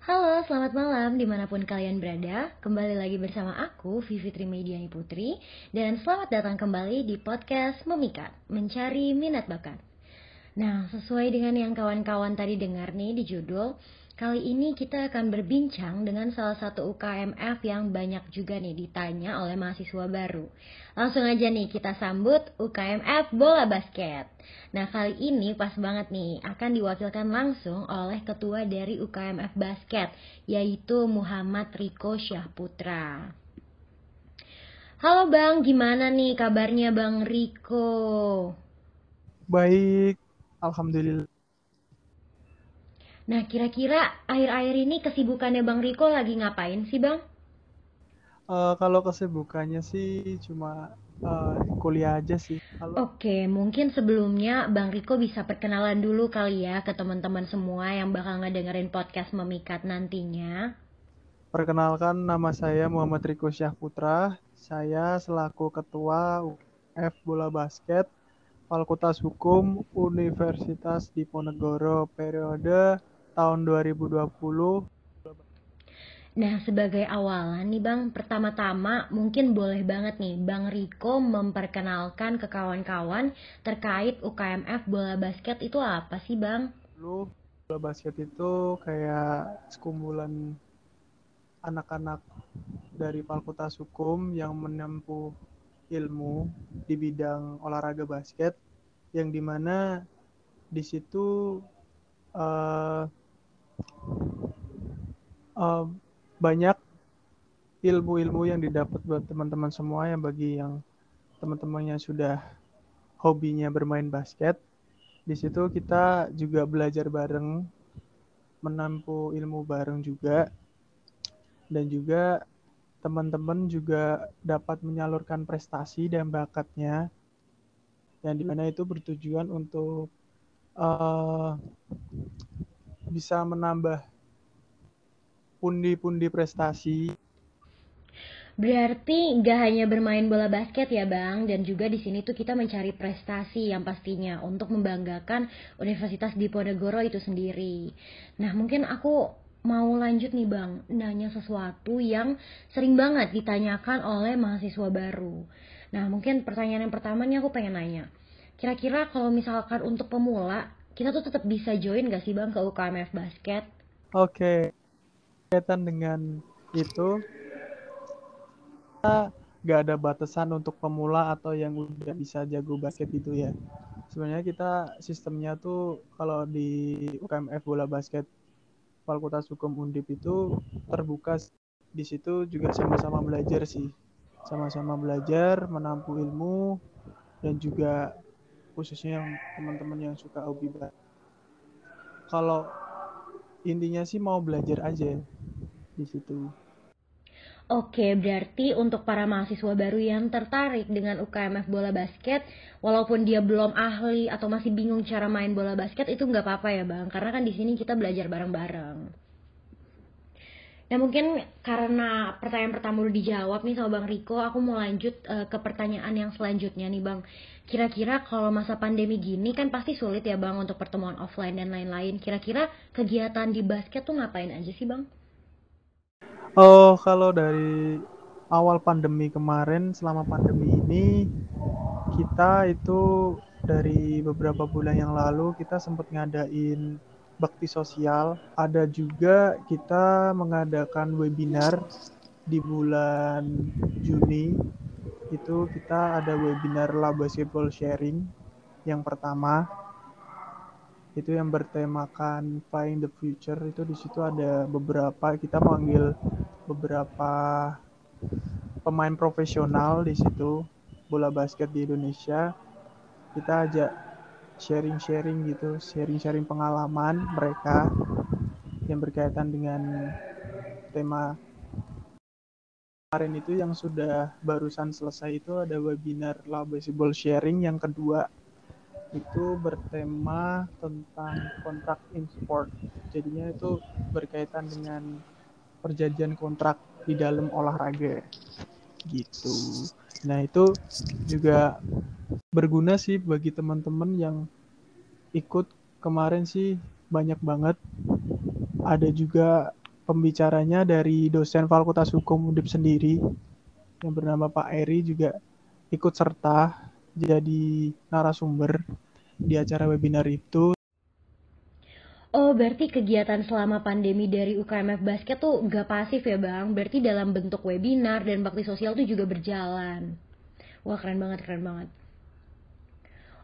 Halo, selamat malam di mana pun kalian berada. Kembali lagi bersama aku, Vivi Trimedia Putri. Dan selamat datang kembali di podcast Memikat, Mencari Minat Bakat. Nah, sesuai dengan yang kawan-kawan tadi dengar nih di judul, kali ini kita akan berbincang dengan salah satu UKMF yang banyak juga nih ditanya oleh mahasiswa baru. Langsung aja nih kita sambut UKMF Bola Basket. Nah kali ini pas banget nih akan diwakilkan langsung oleh ketua dari UKMF Basket yaitu Muhammad Riko Syahputra. Halo Bang, gimana nih kabarnya Bang Riko? Baik, Alhamdulillah. Nah kira-kira akhir-akhir ini kesibukannya Bang Riko lagi ngapain sih Bang? Uh, kalau kesibukannya sih cuma uh, kuliah aja sih. Halo. Oke, mungkin sebelumnya Bang Riko bisa perkenalan dulu kali ya ke teman-teman semua yang bakal ngedengerin podcast Memikat nantinya. Perkenalkan nama saya Muhammad Riko Syahputra. Saya selaku Ketua F Bola Basket Fakultas Hukum Universitas Diponegoro periode tahun 2020 Nah, sebagai awalan nih Bang, pertama-tama mungkin boleh banget nih Bang Riko memperkenalkan ke kawan-kawan terkait UKMF bola basket itu apa sih Bang? Lu bola basket itu kayak sekumpulan anak-anak dari Fakultas Hukum yang menempuh ilmu di bidang olahraga basket yang di mana di situ uh, uh, banyak ilmu-ilmu yang didapat buat teman-teman semua yang bagi yang teman-temannya sudah hobinya bermain basket. Di situ kita juga belajar bareng, menempuh ilmu bareng juga. Dan juga teman-teman juga dapat menyalurkan prestasi dan bakatnya yang di mana itu bertujuan untuk uh, bisa menambah pundi-pundi prestasi. Berarti nggak hanya bermain bola basket ya bang, dan juga di sini tuh kita mencari prestasi yang pastinya untuk membanggakan Universitas Diponegoro itu sendiri. Nah mungkin aku mau lanjut nih bang, nanya sesuatu yang sering banget ditanyakan oleh mahasiswa baru. Nah mungkin pertanyaan yang pertama nih aku pengen nanya, kira-kira kalau misalkan untuk pemula, kita tuh tetap bisa join gak sih bang ke UKMF Basket? Oke, okay kaitan dengan itu kita nggak ada batasan untuk pemula atau yang udah bisa jago basket gitu ya. Sebenarnya kita sistemnya tuh kalau di UKMF bola basket Fakultas Hukum Undip itu terbuka di situ juga sama-sama belajar sih. Sama-sama belajar menampu ilmu dan juga khususnya yang teman-teman yang suka hobi kalau intinya sih mau belajar aja di situ. Oke, berarti untuk para mahasiswa baru yang tertarik dengan UKMF bola basket, walaupun dia belum ahli atau masih bingung cara main bola basket, itu nggak apa-apa ya bang, karena kan di sini kita belajar bareng-bareng. Nah mungkin karena pertanyaan pertama udah dijawab nih sama Bang Riko, aku mau lanjut uh, ke pertanyaan yang selanjutnya nih Bang. Kira-kira kalau masa pandemi gini kan pasti sulit ya Bang untuk pertemuan offline dan lain-lain. Kira-kira kegiatan di basket tuh ngapain aja sih Bang? Oh, kalau dari awal pandemi kemarin, selama pandemi ini, kita itu dari beberapa bulan yang lalu kita sempat ngadain bakti sosial. Ada juga kita mengadakan webinar di bulan Juni. Itu kita ada webinar Lab Basketball Sharing yang pertama itu yang bertemakan Flying the Future itu di situ ada beberapa kita panggil beberapa pemain profesional di situ bola basket di Indonesia kita ajak sharing-sharing gitu sharing-sharing pengalaman mereka yang berkaitan dengan tema kemarin itu yang sudah barusan selesai itu ada webinar Lab Basketball Sharing yang kedua itu bertema tentang kontrak import. Jadinya itu berkaitan dengan perjanjian kontrak di dalam olahraga. Gitu. Nah, itu juga berguna sih bagi teman-teman yang ikut kemarin sih banyak banget. Ada juga pembicaranya dari dosen Fakultas Hukum Undip sendiri yang bernama Pak Eri juga ikut serta jadi narasumber di acara webinar itu. Oh, berarti kegiatan selama pandemi dari UKMF Basket tuh gak pasif ya Bang? Berarti dalam bentuk webinar dan bakti sosial tuh juga berjalan. Wah, keren banget, keren banget.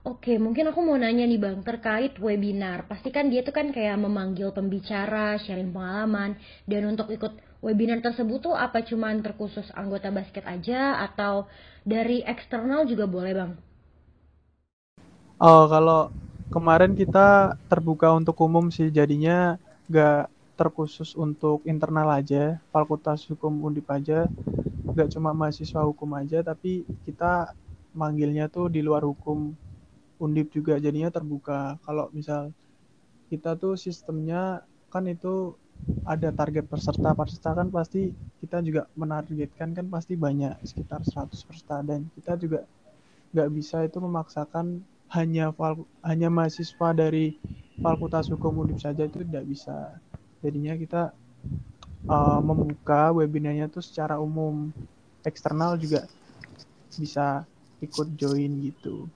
Oke, mungkin aku mau nanya nih Bang, terkait webinar. Pasti kan dia tuh kan kayak memanggil pembicara, sharing pengalaman, dan untuk ikut webinar tersebut tuh apa cuman terkhusus anggota basket aja atau dari eksternal juga boleh Bang? Oh, kalau kemarin kita terbuka untuk umum sih, jadinya nggak terkhusus untuk internal aja, Fakultas Hukum Undip aja, nggak cuma mahasiswa hukum aja, tapi kita manggilnya tuh di luar hukum undip juga jadinya terbuka. Kalau misal kita tuh sistemnya kan itu ada target peserta. Peserta kan pasti kita juga menargetkan kan pasti banyak sekitar 100 peserta. Dan kita juga nggak bisa itu memaksakan hanya hanya mahasiswa dari Fakultas Hukum Undip saja itu tidak bisa jadinya kita uh, membuka webinarnya tuh secara umum eksternal juga bisa ikut join gitu.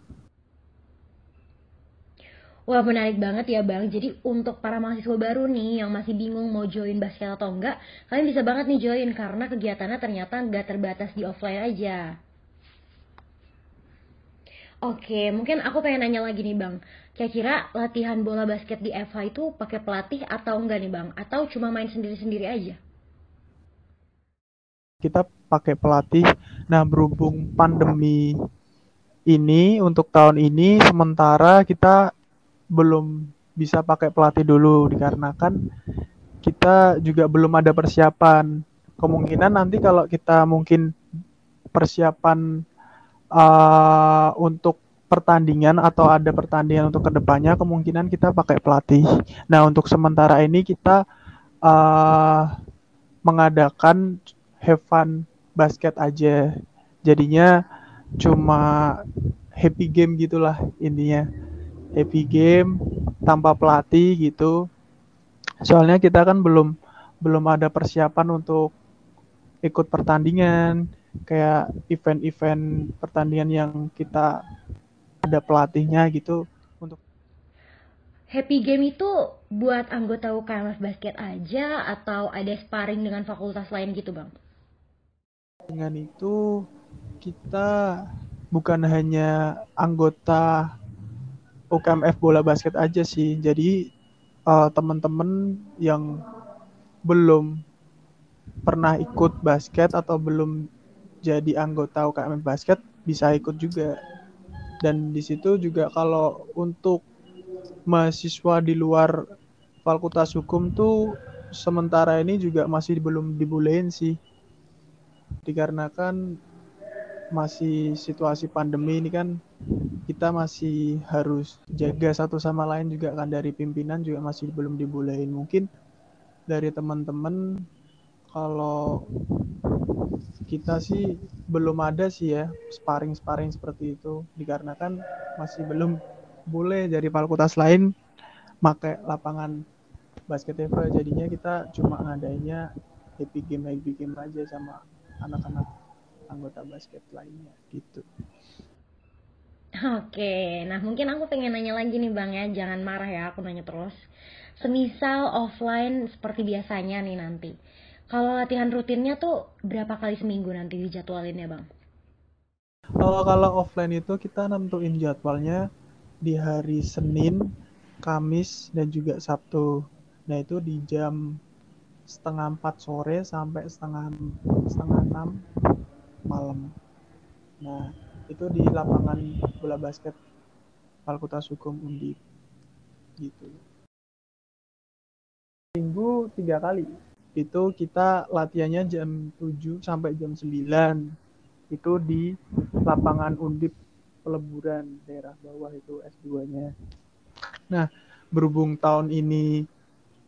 Wah menarik banget ya Bang. Jadi untuk para mahasiswa baru nih yang masih bingung mau join basket atau enggak, kalian bisa banget nih join karena kegiatannya ternyata nggak terbatas di offline aja. Oke, mungkin aku pengen nanya lagi nih Bang. Kira-kira latihan bola basket di FH itu pakai pelatih atau enggak nih Bang? Atau cuma main sendiri-sendiri aja? Kita pakai pelatih. Nah, berhubung pandemi ini untuk tahun ini sementara kita belum bisa pakai pelatih dulu dikarenakan kita juga belum ada persiapan. Kemungkinan nanti kalau kita mungkin persiapan uh, untuk pertandingan atau ada pertandingan untuk ke depannya, kemungkinan kita pakai pelatih. Nah untuk sementara ini kita uh, mengadakan have fun basket aja. Jadinya cuma happy game gitulah intinya happy game tanpa pelatih gitu. Soalnya kita kan belum belum ada persiapan untuk ikut pertandingan kayak event-event pertandingan yang kita ada pelatihnya gitu untuk Happy Game itu buat anggota UKMF basket aja atau ada sparring dengan fakultas lain gitu, Bang? Dengan itu kita bukan hanya anggota UKMF bola basket aja sih. Jadi uh, teman-teman yang belum pernah ikut basket atau belum jadi anggota UKMF basket bisa ikut juga. Dan di situ juga kalau untuk mahasiswa di luar Fakultas Hukum tuh sementara ini juga masih belum dibolehin sih. Dikarenakan masih situasi pandemi ini kan kita masih harus jaga satu sama lain juga kan dari pimpinan juga masih belum dibolehin mungkin dari teman-teman kalau kita sih belum ada sih ya sparring-sparring seperti itu dikarenakan masih belum boleh dari fakultas lain pakai lapangan basket table jadinya kita cuma ngadainnya happy game happy game aja sama anak-anak anggota basket lainnya gitu. Oke, nah mungkin aku pengen nanya lagi nih Bang ya, jangan marah ya aku nanya terus. Semisal offline seperti biasanya nih nanti. Kalau latihan rutinnya tuh berapa kali seminggu nanti dijadwalin ya Bang? Oh, kalau offline itu kita nentuin jadwalnya di hari Senin, Kamis, dan juga Sabtu. Nah itu di jam setengah empat sore sampai setengah setengah enam malam. Nah, itu di lapangan bola basket Fakultas Hukum Undip. Gitu. Minggu tiga kali. Itu kita latihannya jam 7 sampai jam 9. Itu di lapangan Undip Peleburan daerah bawah itu S2-nya. Nah, berhubung tahun ini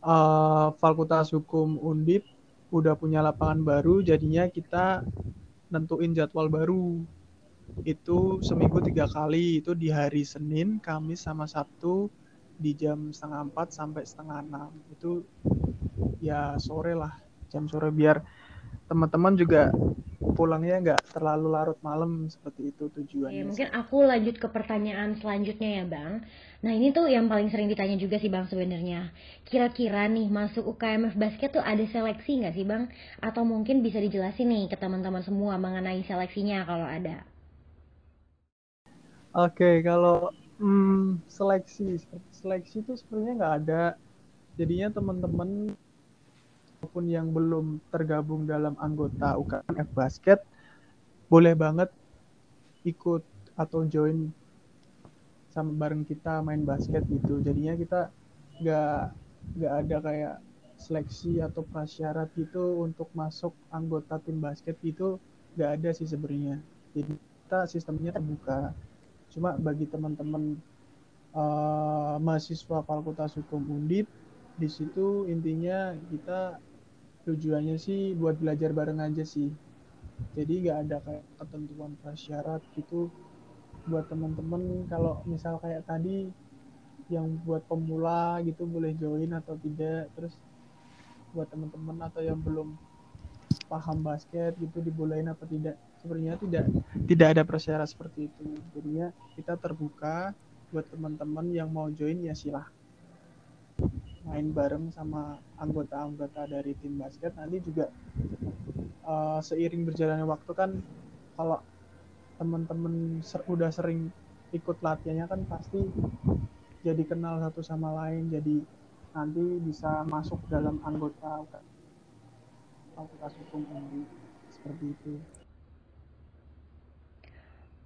uh, Fakultas Hukum Undip udah punya lapangan baru, jadinya kita nentuin jadwal baru itu seminggu tiga kali itu di hari Senin, Kamis sama Sabtu di jam setengah empat sampai setengah enam itu ya sore lah jam sore biar teman-teman juga pulangnya nggak terlalu larut malam seperti itu tujuannya. Ya, mungkin aku lanjut ke pertanyaan selanjutnya ya bang. Nah ini tuh yang paling sering ditanya juga sih bang sebenarnya. Kira-kira nih masuk UKMF basket tuh ada seleksi nggak sih bang? Atau mungkin bisa dijelasin nih ke teman-teman semua mengenai seleksinya kalau ada. Oke, kalau hmm, seleksi, seleksi itu sebenarnya nggak ada. Jadinya teman-teman maupun yang belum tergabung dalam anggota UKMF basket boleh banget ikut atau join sama bareng kita main basket gitu. Jadinya kita nggak nggak ada kayak seleksi atau prasyarat gitu untuk masuk anggota tim basket gitu nggak ada sih sebenarnya. Jadi kita sistemnya terbuka. Cuma bagi teman-teman uh, mahasiswa Fakultas Hukum Undip di situ intinya kita tujuannya sih buat belajar bareng aja sih. Jadi nggak ada kayak ketentuan prasyarat gitu buat teman-teman kalau misal kayak tadi yang buat pemula gitu boleh join atau tidak. Terus buat teman-teman atau yang belum paham basket gitu dibolehin apa tidak. Sebenarnya tidak tidak ada prasyarat seperti itu. Jadinya kita terbuka buat teman-teman yang mau join ya silahkan main bareng sama anggota-anggota dari tim basket nanti juga uh, seiring berjalannya waktu kan kalau teman-teman ser udah sering ikut latihannya kan pasti jadi kenal satu sama lain jadi nanti bisa masuk dalam anggota fakultas hukum ini seperti itu.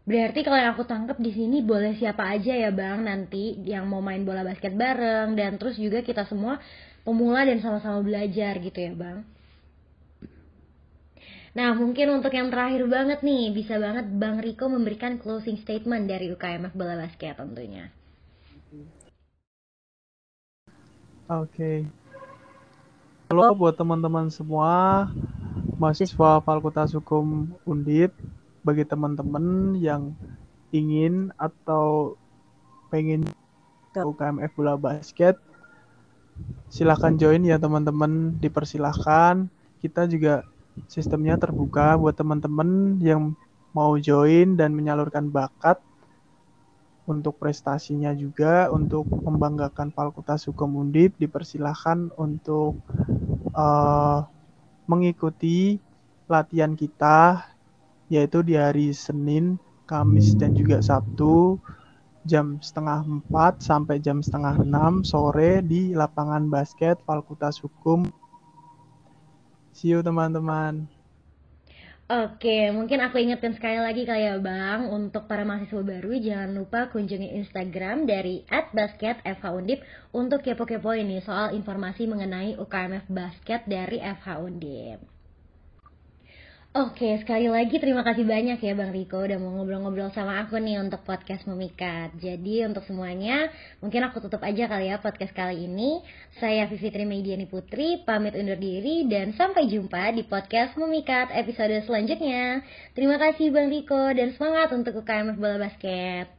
Berarti kalau yang aku tangkap di sini boleh siapa aja ya bang nanti yang mau main bola basket bareng dan terus juga kita semua pemula dan sama-sama belajar gitu ya bang. Nah mungkin untuk yang terakhir banget nih bisa banget bang Riko memberikan closing statement dari UKMF bola basket tentunya. Oke. Okay. Halo buat teman-teman semua mahasiswa Fakultas Hukum Undip bagi teman-teman yang ingin atau pengen UKMF bola basket silahkan join ya teman-teman. Dipersilahkan. Kita juga sistemnya terbuka buat teman-teman yang mau join dan menyalurkan bakat untuk prestasinya juga untuk membanggakan Fakultas Hukum Undip. Dipersilahkan untuk uh, mengikuti latihan kita yaitu di hari Senin, Kamis, dan juga Sabtu jam setengah empat sampai jam setengah enam sore di lapangan basket Fakultas Hukum. See you teman-teman. Oke, mungkin aku ingatkan sekali lagi kali ya Bang, untuk para mahasiswa baru jangan lupa kunjungi Instagram dari @basketfhundip untuk kepo-kepo ini soal informasi mengenai UKMF Basket dari FH Undip. Oke, sekali lagi terima kasih banyak ya Bang Riko udah mau ngobrol-ngobrol sama aku nih untuk podcast Memikat. Jadi untuk semuanya, mungkin aku tutup aja kali ya podcast kali ini. Saya Vivitri Mediani Putri, pamit undur diri dan sampai jumpa di podcast Memikat episode selanjutnya. Terima kasih Bang Riko dan semangat untuk UKM Bola Basket.